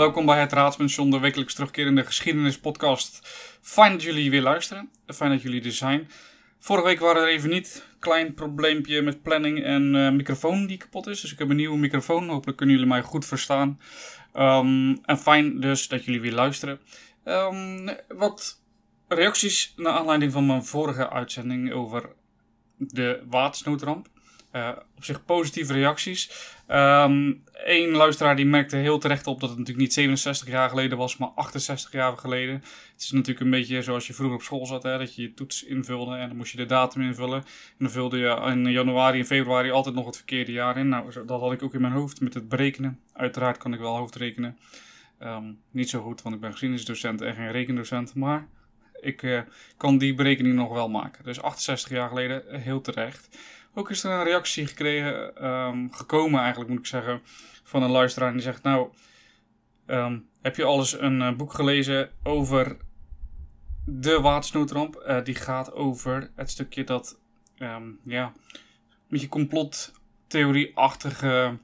welkom bij het Raadspension, de wekelijks terugkerende geschiedenispodcast. Fijn dat jullie weer luisteren, fijn dat jullie er zijn. Vorige week waren er even niet, klein probleempje met planning en uh, microfoon die kapot is. Dus ik heb een nieuwe microfoon, hopelijk kunnen jullie mij goed verstaan. Um, en fijn dus dat jullie weer luisteren. Um, wat reacties naar aanleiding van mijn vorige uitzending over de watersnoodramp. Uh, op zich positieve reacties. Eén um, luisteraar die merkte heel terecht op dat het natuurlijk niet 67 jaar geleden was, maar 68 jaar geleden. Het is natuurlijk een beetje zoals je vroeger op school zat, hè, dat je je toets invulde en dan moest je de datum invullen. En dan vulde je in januari en februari altijd nog het verkeerde jaar in. Nou, dat had ik ook in mijn hoofd met het berekenen. Uiteraard kan ik wel hoofdrekenen. Um, niet zo goed, want ik ben geschiedenisdocent en geen rekendocent, maar ik uh, kan die berekening nog wel maken. Dus 68 jaar geleden, heel terecht. Ook is er een reactie gekregen, um, gekomen eigenlijk moet ik zeggen, van een luisteraar. Die zegt, nou, um, heb je al eens een uh, boek gelezen over de watersnoodramp? Uh, die gaat over het stukje dat, um, ja, een beetje complottheorie-achtige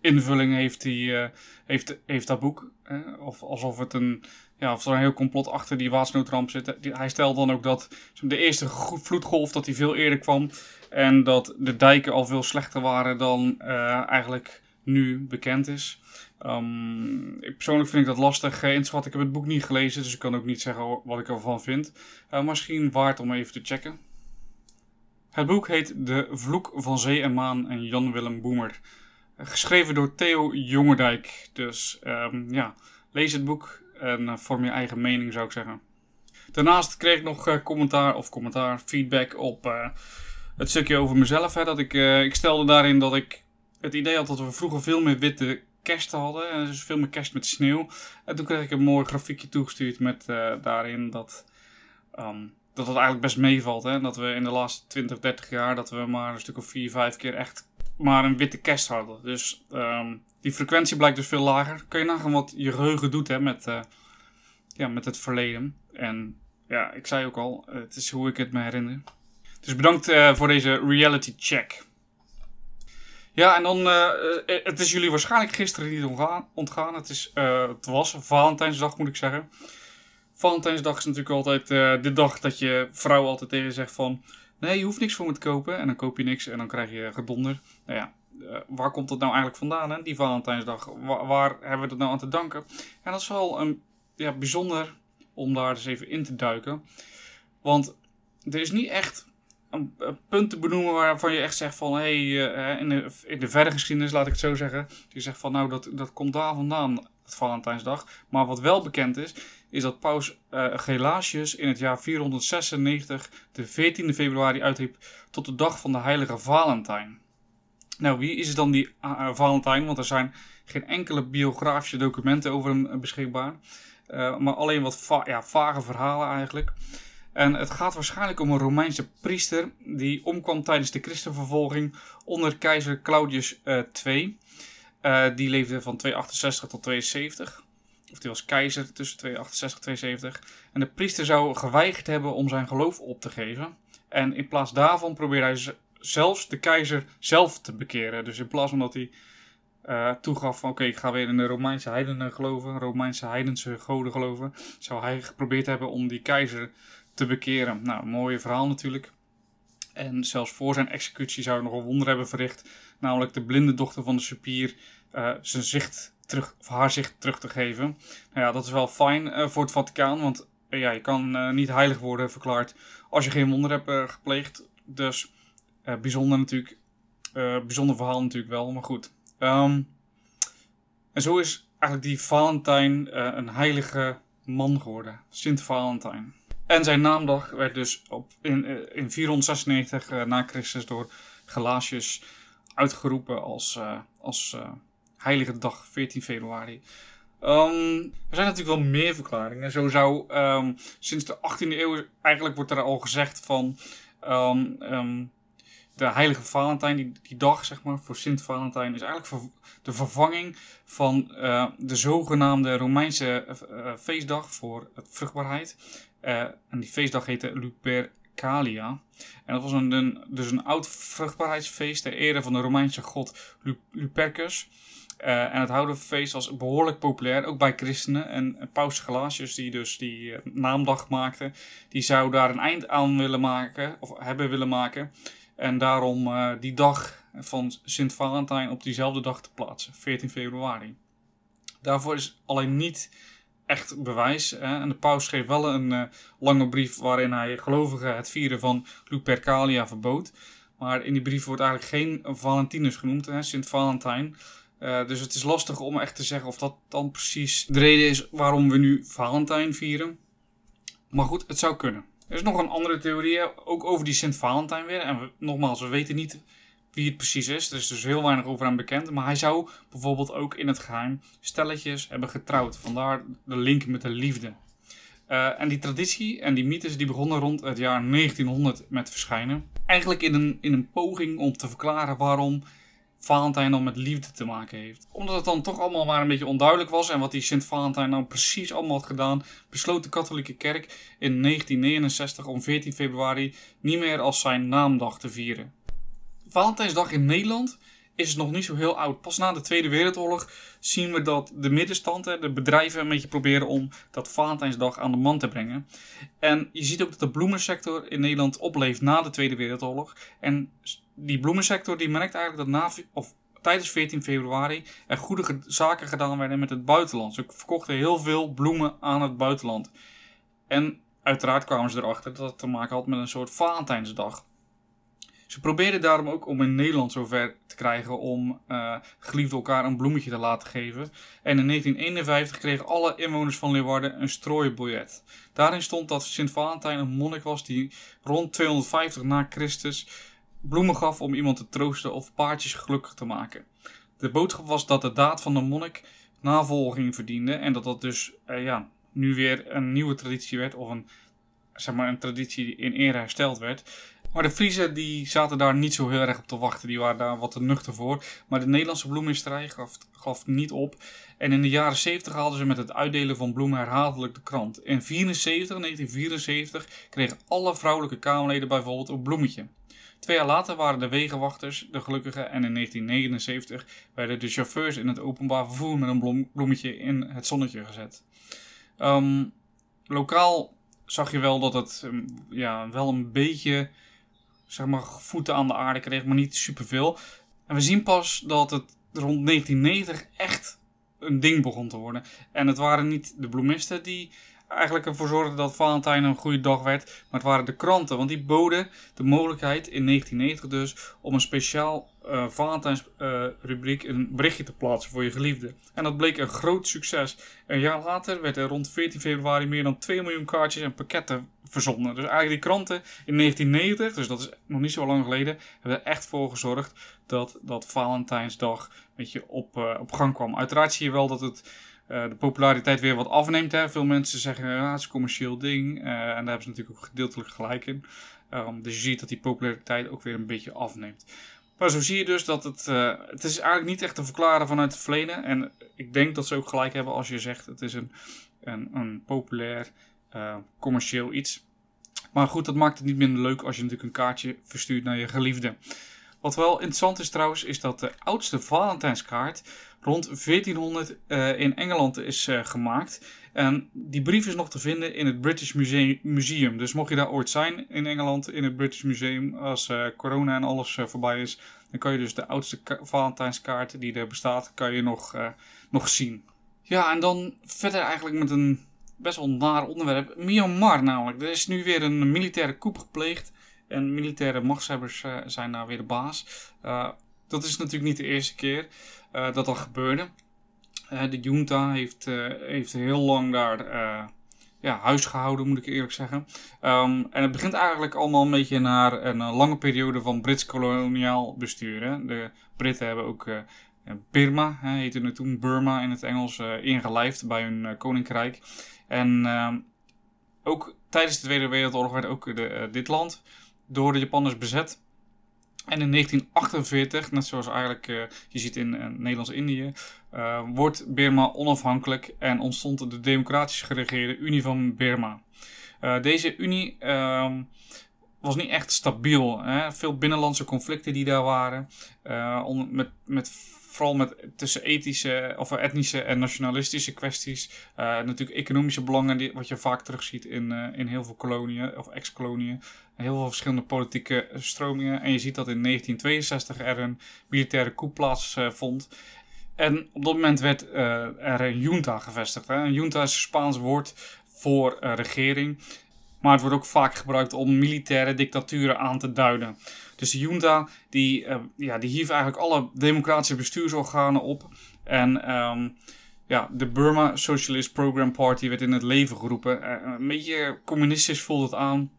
invulling heeft, die, uh, heeft, heeft dat boek. of alsof het een ja, of er een heel complot achter die watersnoodramp zit. Hij stelt dan ook dat de eerste vloedgolf dat die veel eerder kwam. En dat de dijken al veel slechter waren dan uh, eigenlijk nu bekend is. Um, ik persoonlijk vind ik dat lastig uh, inschat. Ik heb het boek niet gelezen, dus ik kan ook niet zeggen wat ik ervan vind. Uh, misschien waard om even te checken. Het boek heet De Vloek van Zee en Maan en Jan Willem Boemer. Geschreven door Theo Jongerdijk. Dus um, ja, lees het boek en uh, vorm je eigen mening zou ik zeggen. Daarnaast kreeg ik nog uh, commentaar of commentaar, feedback op uh, het stukje over mezelf. Hè, dat ik, ik stelde daarin dat ik het idee had dat we vroeger veel meer witte kerst hadden. En dus veel meer kerst met sneeuw. En toen kreeg ik een mooi grafiekje toegestuurd met daarin dat, um, dat het eigenlijk best meevalt. Hè? Dat we in de laatste 20, 30 jaar dat we maar een stuk of 4, 5 keer echt maar een witte kerst hadden. Dus um, die frequentie blijkt dus veel lager. Kun je nagaan wat je geheugen doet hè, met, uh, ja, met het verleden. En ja, ik zei ook al, het is hoe ik het me herinner. Dus bedankt uh, voor deze reality check. Ja, en dan, uh, het is jullie waarschijnlijk gisteren niet ontgaan. Het, is, het was Valentijnsdag, moet ik zeggen. Valentijnsdag is natuurlijk altijd de dag dat je vrouw altijd tegen zegt van... Nee, je hoeft niks voor me te kopen. En dan koop je niks en dan krijg je gedonder. Nou ja, uh, waar komt dat nou eigenlijk vandaan, hè? die Valentijnsdag? Waar, hebben we dat nou aan te danken? En dat is wel een, ja, bijzonder om daar eens even in te duiken. Want er is niet echt een, punt te benoemen waarvan je echt zegt van... hé, hey, uh, in, de, in de verdere geschiedenis, laat ik het zo zeggen... je zegt van, nou, dat, dat komt daar vandaan, Valentijnsdag. Maar wat wel bekend is, is dat paus uh, Gelasius in het jaar 496 de 14 februari uitriep tot de dag van de heilige Valentijn. Nou, wie is dan die uh, Valentijn? Want er zijn geen enkele biografische documenten over hem beschikbaar. Maar alleen wat ja, vage verhalen eigenlijk. En het gaat waarschijnlijk om een Romeinse priester die omkwam tijdens de christenvervolging onder keizer Claudius II. Die leefde van 268 tot 72 of die was keizer tussen 268 en 270. En de priester zou geweigerd hebben om zijn geloof op te geven. En in plaats daarvan probeerde hij zelfs de keizer zelf te bekeren. Dus in plaats van dat hij uh, toegaf van oké, ik ga weer in de Romeinse heidenen geloven, Romeinse heidense goden geloven, zou hij geprobeerd hebben om die keizer te bekeren. Nou, mooie verhaal natuurlijk. En zelfs voor zijn executie zou hij nog een wonder hebben verricht. Namelijk de blinde dochter van de supier uh, zijn zicht terug, of haar zicht terug te geven. Nou ja, dat is wel fijn uh, voor het Vaticaan, want uh, ja, je kan niet heilig worden verklaard als je geen wonder hebt gepleegd. Dus bijzonder natuurlijk, bijzonder verhaal natuurlijk wel, maar goed. Um, en zo is eigenlijk die Valentijn een heilige man geworden, Sint Valentijn. En zijn naamdag werd dus op, in, in 496 na Christus door Gelasius uitgeroepen als, als heilige dag, 14 februari. Um, er zijn natuurlijk wel meer verklaringen. Zo zou um, sinds de 18e eeuw eigenlijk wordt er al gezegd van um, de heilige Valentijn, die, die dag zeg maar voor Sint Valentijn, is eigenlijk de vervanging van de zogenaamde Romeinse feestdag voor het vruchtbaarheid. Uh, en die feestdag heette Lupercalia. En dat was een, dus een oud vruchtbaarheidsfeest ter ere van de Romeinse god Lupercus. en het Houdenfeest was behoorlijk populair, ook bij christenen. En Paus die dus die naamdag maakte, die zou daar een eind aan willen maken, of hebben willen maken. En daarom die dag van Sint Valentijn op diezelfde dag te plaatsen, 14 februari. Daarvoor is alleen niet echt bewijs. Hè? En de paus schreef wel een uh, lange brief waarin hij gelovigen het vieren van Lupercalia verbood. Maar in die brief wordt eigenlijk geen Valentinus genoemd, hè? Sint Valentijn. Uh, dus het is lastig om echt te zeggen of dat dan precies de reden is waarom we nu Valentijn vieren. Maar goed, het zou kunnen. Er is nog een andere theorie, ook over die Sint Valentijn weer. En we, nogmaals, we weten niet wie het precies is. Er is dus heel weinig over hem bekend. Maar hij zou bijvoorbeeld ook in het geheim stelletjes hebben getrouwd. Vandaar de link met de liefde. Uh, en die traditie en die mythes die begonnen rond het jaar 1900 met verschijnen. Eigenlijk in een, in een poging om te verklaren waarom Valentijn dan met liefde te maken heeft. Omdat het dan toch allemaal maar een beetje onduidelijk was en wat die Sint Valentijn nou precies allemaal had gedaan, besloot de katholieke kerk in 1969 om 14 februari niet meer als zijn naamdag te vieren. Valentijnsdag in Nederland is nog niet zo heel oud. Pas na de Tweede Wereldoorlog zien we dat de middenstand, de bedrijven, een beetje proberen om dat Valentijnsdag aan de man te brengen. En je ziet ook dat de bloemensector in Nederland opleeft na de Tweede Wereldoorlog. En die bloemensector die merkt eigenlijk dat na, of tijdens 14 februari er goede zaken gedaan werden met het buitenland. Ze verkochten heel veel bloemen aan het buitenland. En uiteraard kwamen ze erachter dat het te maken had met een soort Valentijnsdag. Ze probeerden daarom ook om in Nederland zover te krijgen om uh, geliefden elkaar een bloemetje te laten geven. En in 1951 kregen alle inwoners van Leeuwarden een strooibiljet. Daarin stond dat Sint Valentijn een monnik was die rond 250 na Christus bloemen gaf om iemand te troosten of paardjes gelukkig te maken. De boodschap was dat de daad van de monnik navolging verdiende en dat dat dus uh, ja, nu weer een nieuwe traditie werd of een, zeg maar, een traditie die in ere hersteld werd. Maar de Friesen die zaten daar niet zo heel erg op te wachten. Die waren daar wat te nuchter voor. Maar de Nederlandse bloemenstrij gaf, gaf niet op. En in de jaren 70 haalden ze met het uitdelen van bloemen herhaaldelijk de krant. In 74, 1974 kregen alle vrouwelijke Kamerleden bijvoorbeeld een bloemetje. Twee jaar later waren de wegenwachters de gelukkigen en in 1979 werden de chauffeurs in het openbaar vervoer met een bloemetje in het zonnetje gezet. Um, lokaal zag je wel dat het um, ja, wel een beetje zeg maar, voeten aan de aarde kreeg, maar niet superveel. En we zien pas dat het rond 1990 echt een ding begon te worden. En het waren niet de bloemisten die eigenlijk ervoor zorgden dat Valentijn een goede dag werd. Maar het waren de kranten, want die boden de mogelijkheid in 1990 dus om een speciaal uh, Valentijnsrubriek uh, een berichtje te plaatsen voor je geliefde. En dat bleek een groot succes. Een jaar later werd er rond 14 februari meer dan 2 miljoen kaartjes en pakketten verzonden. Dus eigenlijk die kranten in 1990, dus dat is nog niet zo lang geleden, hebben er echt voor gezorgd dat, dat Valentijnsdag een beetje op, uh, op gang kwam. Uiteraard zie je wel dat het de populariteit weer wat afneemt. Hè. Veel mensen zeggen, ja, het is een commercieel ding. En daar hebben ze natuurlijk ook gedeeltelijk gelijk in. Um, dus je ziet dat die populariteit ook weer een beetje afneemt. Maar zo zie je dus dat het, uh, het is eigenlijk niet echt te verklaren vanuit het verleden. En ik denk dat ze ook gelijk hebben als je zegt het is een, een, een populair commercieel iets. Maar goed, dat maakt het niet minder leuk als je natuurlijk een kaartje verstuurt naar je geliefde. Wat wel interessant is trouwens, is dat de oudste Valentijnskaart rond 1400 uh, in Engeland is uh, gemaakt. En die brief is nog te vinden in het British Museum. Museum. Dus mocht je daar ooit zijn in Engeland, in het British Museum, als uh, corona en alles voorbij is, dan kan je dus de oudste Valentijnskaart die er bestaat, kan je nog, nog zien. Ja, en dan verder eigenlijk met een best wel naar onderwerp. Myanmar namelijk. Er is nu weer een militaire coup gepleegd. En militaire machtshebbers zijn daar weer de baas. Dat is natuurlijk niet de eerste keer. Eh, dat dat gebeurde. Eh, de junta heeft, eh, heeft heel lang daar ja, huis gehouden, moet ik eerlijk zeggen. Um, en het begint eigenlijk allemaal een beetje naar een, lange periode van Brits koloniaal bestuur. Hè. De Britten hebben ook uh, Burma, hè, heette het toen Burma in het Engels, ingelijfd bij hun koninkrijk. En uh, ook tijdens de Tweede Wereldoorlog werd ook de, dit land door de Japanners bezet. En in 1948, net zoals eigenlijk uh, je ziet in uh, Nederlands-Indië, uh, wordt Burma onafhankelijk en ontstond de democratisch geregeerde Unie van Burma. deze Unie ehm, was niet echt stabiel. Hè? Veel binnenlandse conflicten die daar waren, met, met vooral met tussen ethische of etnische en nationalistische kwesties. Uh, natuurlijk economische belangen, die, wat je vaak terugziet in, uh, in heel veel koloniën of ex-koloniën. Heel veel verschillende politieke stromingen. En je ziet dat in 1962 er een militaire coup plaatsvond. en op dat moment werd er een junta gevestigd. Hè. Een junta is een Spaans woord voor regering. Maar het wordt ook vaak gebruikt om militaire dictaturen aan te duiden. Dus de junta die, uh, ja, die hief eigenlijk alle democratische bestuursorganen op. En um, ja, de Burma Socialist Program Party werd in het leven geroepen. Uh, een beetje communistisch voelde het aan.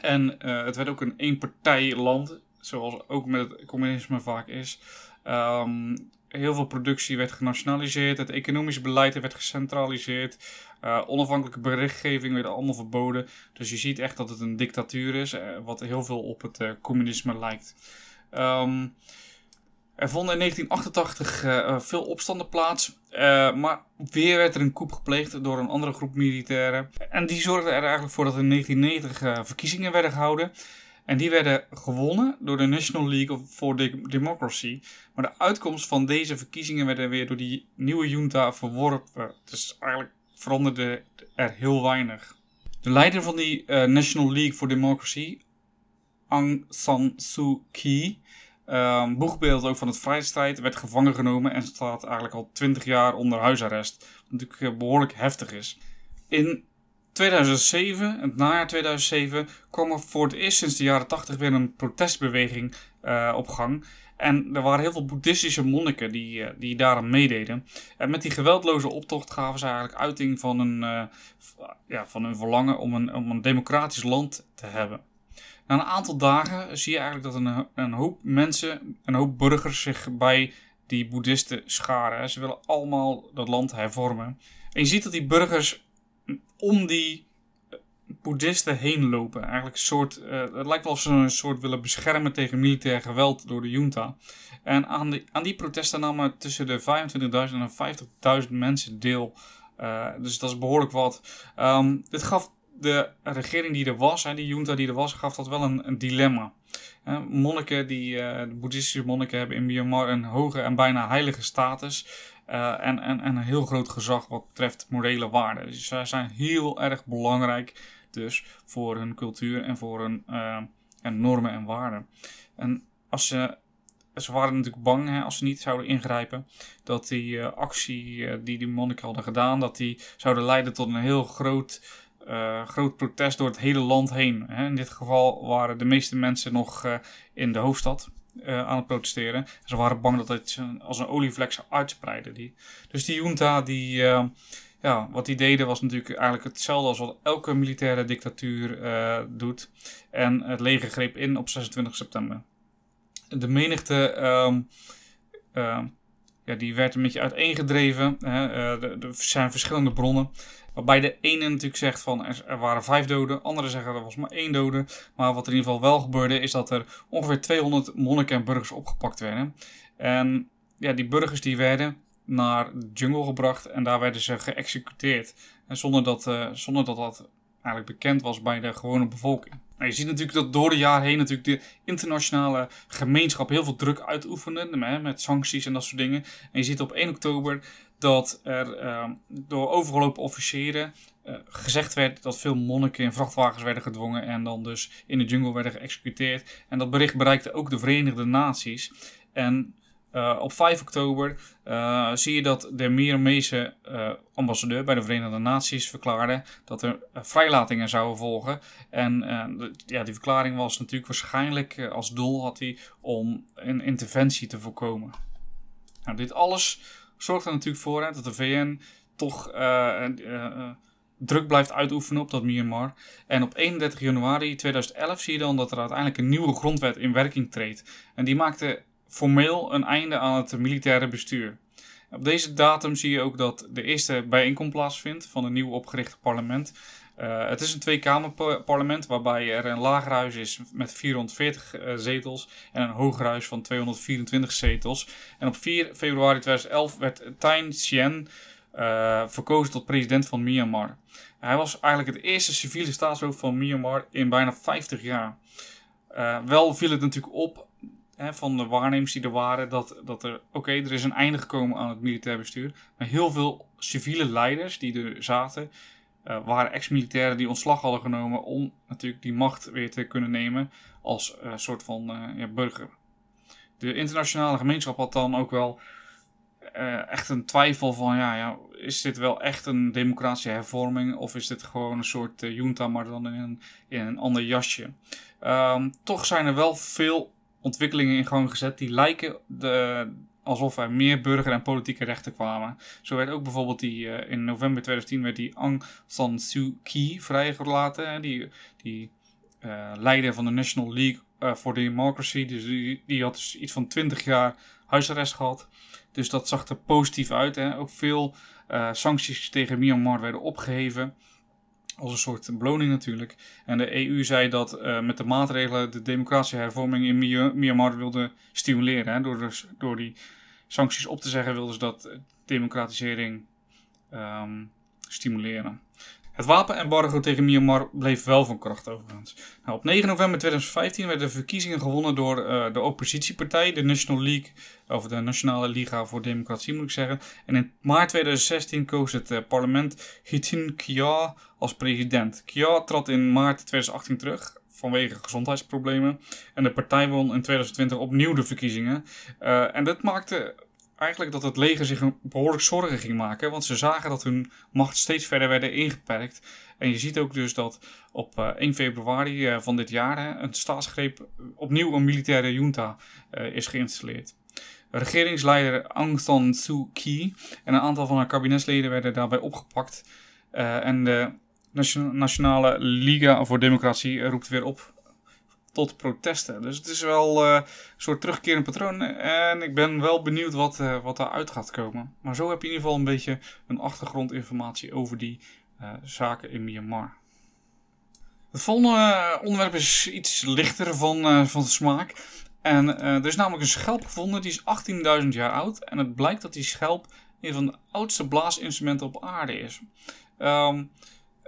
En uh, het werd ook een eenpartijland, zoals ook met het communisme vaak is. Um, heel veel productie werd genationaliseerd. Het economische beleid werd gecentraliseerd. Uh, onafhankelijke berichtgeving werd allemaal verboden. Dus je ziet echt dat het een dictatuur is, uh, wat heel veel op het uh, communisme lijkt. Um, er vonden in 1988 veel opstanden plaats, maar weer werd er een coup gepleegd door een andere groep militairen. En die zorgden er eigenlijk voor dat in 1990 verkiezingen werden gehouden. En die werden gewonnen door de National League for Democracy. Maar de uitkomst van deze verkiezingen werden weer door die nieuwe junta verworpen. Dus eigenlijk veranderde er heel weinig. De leider van die uh, National League for Democracy, Aung San Suu Kyi, um, boegbeeld ook van het vrijheidsstrijd, werd gevangen genomen en staat eigenlijk al 20 jaar onder huisarrest. Wat natuurlijk uh, behoorlijk heftig is. In 2007, het najaar 2007, kwam er voor het eerst sinds de jaren 80 weer een protestbeweging uh, op gang. En er waren heel veel boeddhistische monniken die, uh, die daaraan meededen. En met die geweldloze optocht gaven ze eigenlijk uiting van een, uh, ja, van hun verlangen om een, om een democratisch land te hebben. Na een aantal dagen zie je eigenlijk dat een, een hoop mensen, een hoop burgers zich bij die boeddhisten scharen. Ze willen allemaal dat land hervormen. En je ziet dat die burgers om die eh, boeddhisten heen lopen. Eigenlijk een soort, uh, het lijkt wel of ze een soort willen beschermen tegen militair geweld door de junta. En aan die, aan die protesten namen tussen de 25.000 en 50.000 mensen deel. Uh, dus dat is behoorlijk wat. Um, dit gaf de regering die er was, die junta die er was, gaf dat wel een, een dilemma. Uh, monniken, die, de boeddhistische monniken hebben in Myanmar een hoge en bijna heilige status. Uh, en, en, en een heel groot gezag wat betreft morele waarden. Dus zij zijn heel erg belangrijk dus voor hun cultuur en voor hun uh, en normen en waarden. En als ze, ze waren natuurlijk bang hè, als ze niet zouden ingrijpen, dat die uh, actie die die monniken hadden gedaan, dat die zouden leiden tot een heel groot groot protest door het hele land heen. Hè. In dit geval waren de meeste mensen nog in de hoofdstad uh, aan het protesteren. Ze waren bang dat het als een olievlek zou uitspreiden. Die. Dus die junta, die, uh, ja, wat die deden was natuurlijk eigenlijk hetzelfde als wat elke militaire dictatuur uh, doet. En het leger greep in op 26 september. De menigte um, ja, die werd een beetje uiteengedreven. Hè. er zijn verschillende bronnen. Waarbij de ene natuurlijk zegt van er, waren vijf doden, andere zeggen er was maar één dode. Maar wat er in ieder geval wel gebeurde is dat er ongeveer 200 monniken en burgers opgepakt werden. En ja, die burgers die werden naar de jungle gebracht en daar werden ze geëxecuteerd. En zonder dat, uh, zonder dat dat eigenlijk bekend was bij de gewone bevolking. Nou, je ziet natuurlijk dat door de jaren heen natuurlijk de internationale gemeenschap heel veel druk uitoefende met sancties en dat soort dingen. En je ziet op 1 oktober dat er uh, door overgelopen officieren uh, gezegd werd dat veel monniken in vrachtwagens werden gedwongen en dan dus in de jungle werden geëxecuteerd. En dat bericht bereikte ook de Verenigde Naties. En uh, op 5 oktober uh, zie je dat de uh, ambassadeur bij de Verenigde Naties verklaarde dat er vrijlatingen zouden volgen. En ja, die verklaring was natuurlijk waarschijnlijk als doel had hij om een interventie te voorkomen. Nou, dit alles zorgt er natuurlijk voor dat de VN toch druk blijft uitoefenen op dat Myanmar. En op 31 januari 2011 zie je dan dat er uiteindelijk een nieuwe grondwet in werking treedt. En die maakte formeel een einde aan het militaire bestuur. Op deze datum zie je ook dat de eerste bijeenkomst plaatsvindt van een nieuw opgerichte parlement. Uh, het is een tweekamerparlement waarbij er een lagerhuis is met 440 uh, eh, zetels en een hogerhuis van 224 zetels. En op 4 februari 2011 werd Thein Sein uh, verkozen tot president van Myanmar. Hij was eigenlijk het eerste civiele staatshoofd van Myanmar in bijna 50 jaar. wel viel het natuurlijk op hè, van de waarnemers die er waren, dat, dat er, oké, er is een einde gekomen aan het militair bestuur. Maar heel veel civiele leiders die er zaten, uh, waren ex-militairen die ontslag hadden genomen om natuurlijk die macht weer te kunnen nemen als uh, soort van uh, ja, burger. De internationale gemeenschap had dan ook wel echt een twijfel van, ja, ja, is dit wel echt een democratische hervorming of is dit gewoon een soort junta, maar dan in een, in een ander jasje. Um, toch zijn er wel veel ontwikkelingen in gang gezet die lijken de, alsof er meer burger- en politieke rechten kwamen. Zo werd ook bijvoorbeeld die, uh, in november 2010 werd die Aung San Suu Kyi vrijgelaten. Die, die uh, leider van de National League uh, for Democracy. Dus die, die had dus iets van 20 jaar huisarrest gehad. Dus dat zag er positief uit. Hè. Ook veel sancties tegen Myanmar werden opgeheven. Als een soort beloning natuurlijk. En de EU zei dat uh, met de maatregelen de democratische hervorming in Myanmar wilde stimuleren. Hè. Door, dus, door die sancties op te zeggen wilden ze dat democratisering um, stimuleren. Het wapenembargo tegen Myanmar bleef wel van kracht overigens. Nou, op 9 november 2015 werden de verkiezingen gewonnen door uh, de oppositiepartij, de National League, of de Nationale Liga voor Democratie moet ik zeggen. En in maart 2016 koos het uh, parlement Hitin Kya als president. Kya trad in maart 2018 terug vanwege gezondheidsproblemen. En de partij won in 2020 opnieuw de verkiezingen. Uh, en dat maakte eigenlijk dat het leger zich behoorlijk zorgen ging maken. Want ze zagen dat hun macht steeds verder werden ingeperkt. En je ziet ook dus dat op uh, 1 februari uh, van dit jaar een staatsgreep opnieuw een militaire junta uh, is geïnstalleerd. Regeringsleider Aung San Suu Kyi en een aantal van haar kabinetsleden werden daarbij opgepakt. en de Nationale Liga voor Democratie roept weer op tot protesten. Dus het is wel uh, een soort terugkerend patroon. En ik ben wel benieuwd wat, uh, wat daaruit gaat komen. Maar zo heb je in ieder geval een beetje een achtergrondinformatie over die uh, zaken in Myanmar. Het volgende onderwerp is iets lichter van, van de smaak. En er is namelijk een schelp gevonden, die is 18.000 jaar oud. En het blijkt dat die schelp een van de oudste blaasinstrumenten op aarde is. Um,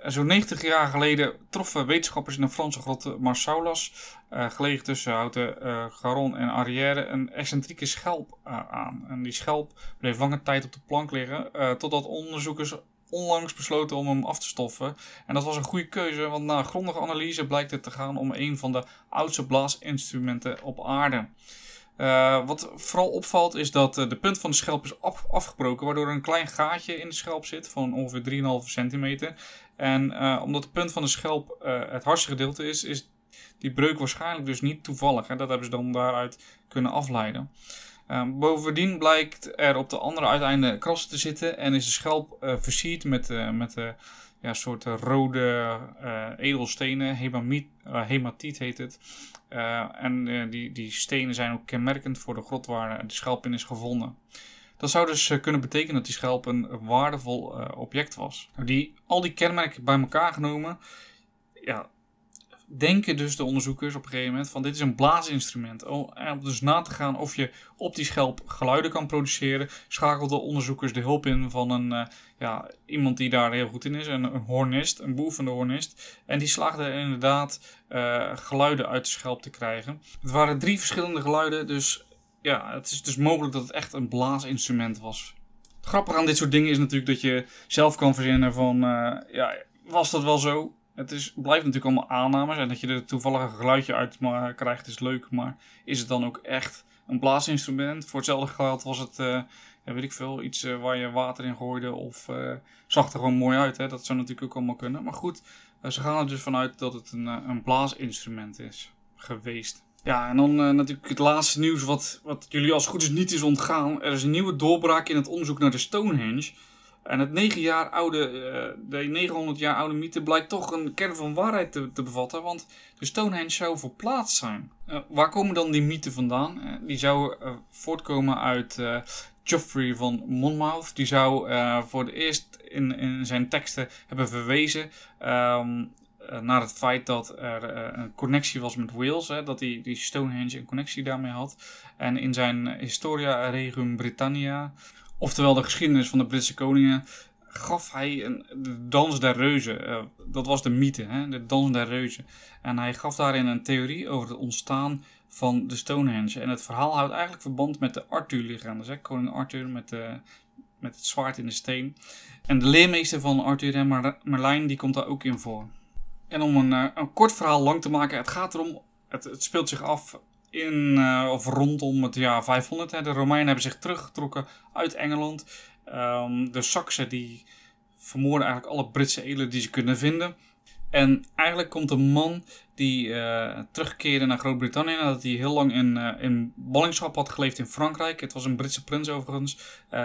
Zo'n 90 jaar geleden troffen wetenschappers in de Franse grot Marsoulas, uh, gelegen tussen Houten uh, Garon en Arrière, een excentrieke schelp uh, aan. En die schelp bleef lange tijd op de plank liggen, totdat onderzoekers onlangs besloten om hem af te stoffen. En dat was een goede keuze, want na grondige analyse blijkt het te gaan om een van de oudste blaasinstrumenten op aarde. Uh, wat vooral opvalt is dat uh, de punt van de schelp is af, afgebroken, waardoor er een klein gaatje in de schelp zit van ongeveer 3,5 centimeter. En uh, omdat de punt van de schelp het hardste gedeelte is, is die breuk waarschijnlijk dus niet toevallig. Hè? Dat hebben ze dan daaruit kunnen afleiden. bovendien blijkt er op de andere uiteinde krassen te zitten en is de schelp versierd met, met ja, soort rode edelstenen, hemamiet, hematiet heet het. Uh, en uh, die, die stenen zijn ook kenmerkend voor de grot waar de schelp in is gevonden. Dat zou dus uh, kunnen betekenen dat die schelp een waardevol object was. Nou, die, al die kenmerken bij elkaar genomen, ja, denken dus de onderzoekers op een gegeven moment van dit is een blaasinstrument. Oh, en om dus na te gaan of je op die schelp geluiden kan produceren, schakelden onderzoekers de hulp in van een, uh, ja, iemand die daar heel goed in is, een, een hornist, een hornist. En die slaagde er inderdaad uh, geluiden uit de schelp te krijgen. Het waren drie verschillende geluiden, dus ja, het is dus mogelijk dat het echt een blaasinstrument was. Het grappige aan dit soort dingen is natuurlijk dat je zelf kan verzinnen van, ja, was dat wel zo? Het is, blijft natuurlijk allemaal aannames. En dat je er toevallig een geluidje uit krijgt is leuk. Maar is het dan ook echt een blaasinstrument? Voor hetzelfde geld was het, ja, weet ik veel, iets uh, waar je water in gooide. Of uh, zag er gewoon mooi uit. Hè? Dat zou natuurlijk ook allemaal kunnen. Maar goed, ze gaan er dus vanuit dat het een, een blaasinstrument is geweest. Ja, en dan natuurlijk het laatste nieuws wat, wat jullie als goed is niet is ontgaan. Er is een nieuwe doorbraak in het onderzoek naar de Stonehenge. En het 9 jaar oude, uh, de 900 jaar oude mythe blijkt toch een kern van waarheid te, te bevatten, want de Stonehenge zou verplaatst zijn. Uh, waar komen dan die mythen vandaan? Uh, die zou voortkomen uit Geoffrey van Monmouth. Die zou voor het eerst in, in zijn teksten hebben verwezen um, naar het feit dat er een connectie was met Wales. Hè, dat die, die Stonehenge een connectie daarmee had. En in zijn Historia Regum Britannia Oftewel de geschiedenis van de Britse koningen gaf hij een, de dans der reuzen. dat was de mythe, hè? de dans der reuzen. En hij gaf daarin een theorie over het ontstaan van de Stonehenge. En het verhaal houdt eigenlijk verband met de Arthur-legendes. Koning Arthur met, de, met het zwaard in de steen. En de leermeester van Arthur en Merlijn die komt daar ook in voor. En om een, een kort verhaal lang te maken, het gaat erom, het, het speelt zich af in uh, of rondom het jaar 500. Hè. De Romeinen hebben zich teruggetrokken uit Engeland. Um, de Saksen die vermoorden eigenlijk alle Britse edelen die ze kunnen vinden. En eigenlijk komt een man die uh, terugkeerde naar Groot-Brittannië nadat hij heel lang in, uh, in ballingschap had geleefd in Frankrijk. Het was een Britse prins overigens.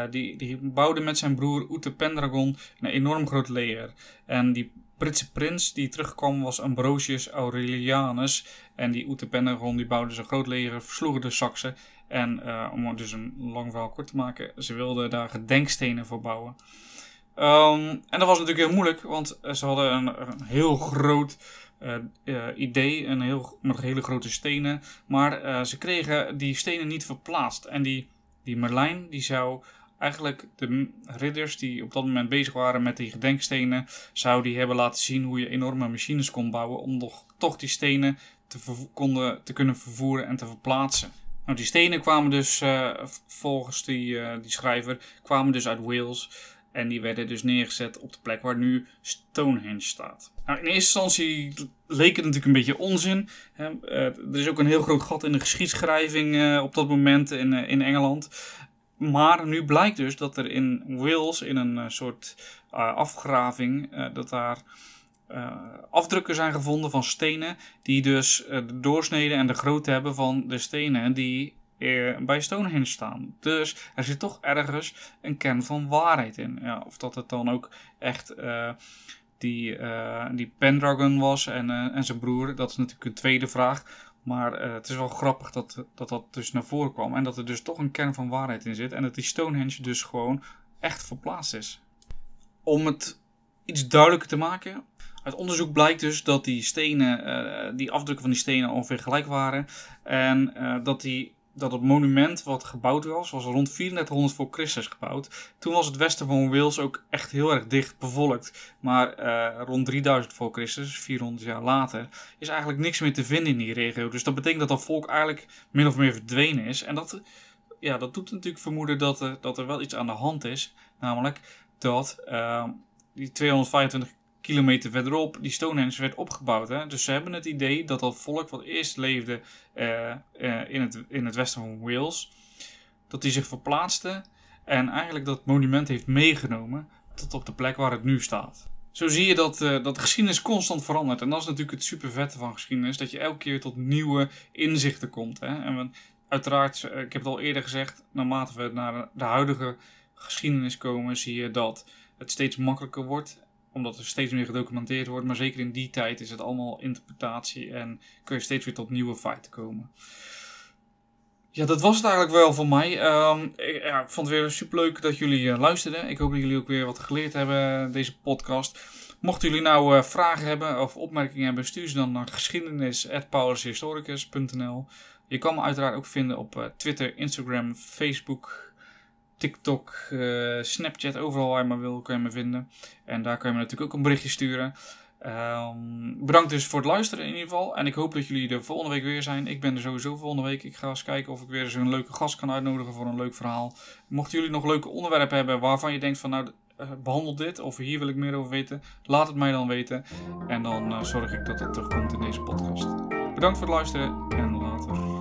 Die, die bouwde met zijn broer Ute Pendragon een enorm groot leger. En die Britse prins die terugkwam was Ambrosius Aurelianus. En die Ute Pendragon die bouwde zijn groot leger, versloegen de Saksen. En om dus een lang verhaal kort te maken, ze wilden daar gedenkstenen voor bouwen. Um, en dat was natuurlijk heel moeilijk, want ze hadden een, heel groot uh, idee, een heel, met hele grote stenen. Maar ze kregen die stenen niet verplaatst. En die, die Merlijn, die zou eigenlijk de ridders die op dat moment bezig waren met die gedenkstenen, zou die hebben laten zien hoe je enorme machines kon bouwen om nog, toch die stenen te, konden, te kunnen vervoeren en te verplaatsen. Nou, die stenen kwamen dus, volgens die, die schrijver, kwamen dus uit Wales. En die werden dus neergezet op de plek waar nu Stonehenge staat. Nou, in eerste instantie leek het natuurlijk een beetje onzin. Hè. Uh, er is ook een heel groot gat in de geschiedschrijving op dat moment in, in Engeland. Maar nu blijkt dus dat er in Wales, in een soort afgraving, dat daar afdrukken zijn gevonden van stenen. Die dus de doorsnede en de grootte hebben van de stenen die eh, bij Stonehenge staan. Dus er zit toch ergens een kern van waarheid in. Ja, of dat het dan ook echt die, die Pendragon was en, en zijn broer, dat is natuurlijk een tweede vraag. Maar het is wel grappig dat, dat dat dus naar voren kwam. En dat er dus toch een kern van waarheid in zit. En dat die Stonehenge dus gewoon echt verplaatst is. Om het iets duidelijker te maken. Uit onderzoek blijkt dus dat die stenen, die afdrukken van die stenen ongeveer gelijk waren. En dat die dat het monument wat gebouwd was, was rond 3400 voor Christus gebouwd. Toen was het westen van Wales ook echt heel erg dicht bevolkt. Maar uh, rond 3000 voor Christus, 400 jaar later, is eigenlijk niks meer te vinden in die regio. Dus dat betekent dat dat volk eigenlijk min of meer verdwenen is. En dat, ja, dat doet natuurlijk vermoeden dat er, dat er wel iets aan de hand is. Namelijk dat uh, die 225 kilometer verderop die Stonehenge werd opgebouwd. Hè? Dus ze hebben het idee dat dat volk wat eerst leefde uh, uh, in, het, in het westen van Wales, dat die zich verplaatste en eigenlijk dat monument heeft meegenomen tot op de plek waar het nu staat. Zo zie je dat, uh, dat de geschiedenis constant verandert. En dat is natuurlijk het super vette van geschiedenis, dat je elke keer tot nieuwe inzichten komt. Hè? En uiteraard, ik heb het al eerder gezegd, naarmate we naar de huidige geschiedenis komen, zie je dat het steeds makkelijker wordt omdat er steeds meer gedocumenteerd wordt. Maar zeker in die tijd is het allemaal interpretatie en kun je steeds weer tot nieuwe feiten komen. Ja, dat was het eigenlijk wel voor mij. Um, ik, vond het weer superleuk dat jullie uh, luisterden. Ik hoop dat jullie ook weer wat geleerd hebben deze podcast. Mochten jullie nou uh, vragen hebben of opmerkingen hebben, stuur ze dan naar geschiedenis.paulushistoricus.nl Je kan me uiteraard ook vinden op uh, Twitter, Instagram, Facebook, TikTok, uh, Snapchat, overal waar je maar wil, kan je me vinden. En daar kan je me natuurlijk ook een berichtje sturen. Um, bedankt dus voor het luisteren in ieder geval. En ik hoop dat jullie er volgende week weer zijn. Ik ben er sowieso volgende week. Ik ga eens kijken of ik weer eens een leuke gast kan uitnodigen voor een leuk verhaal. Mochten jullie nog leuke onderwerpen hebben waarvan je denkt van nou uh, behandel dit of hier wil ik meer over weten. Laat het mij dan weten. En dan uh, zorg ik dat het terugkomt in deze podcast. Bedankt voor het luisteren en later.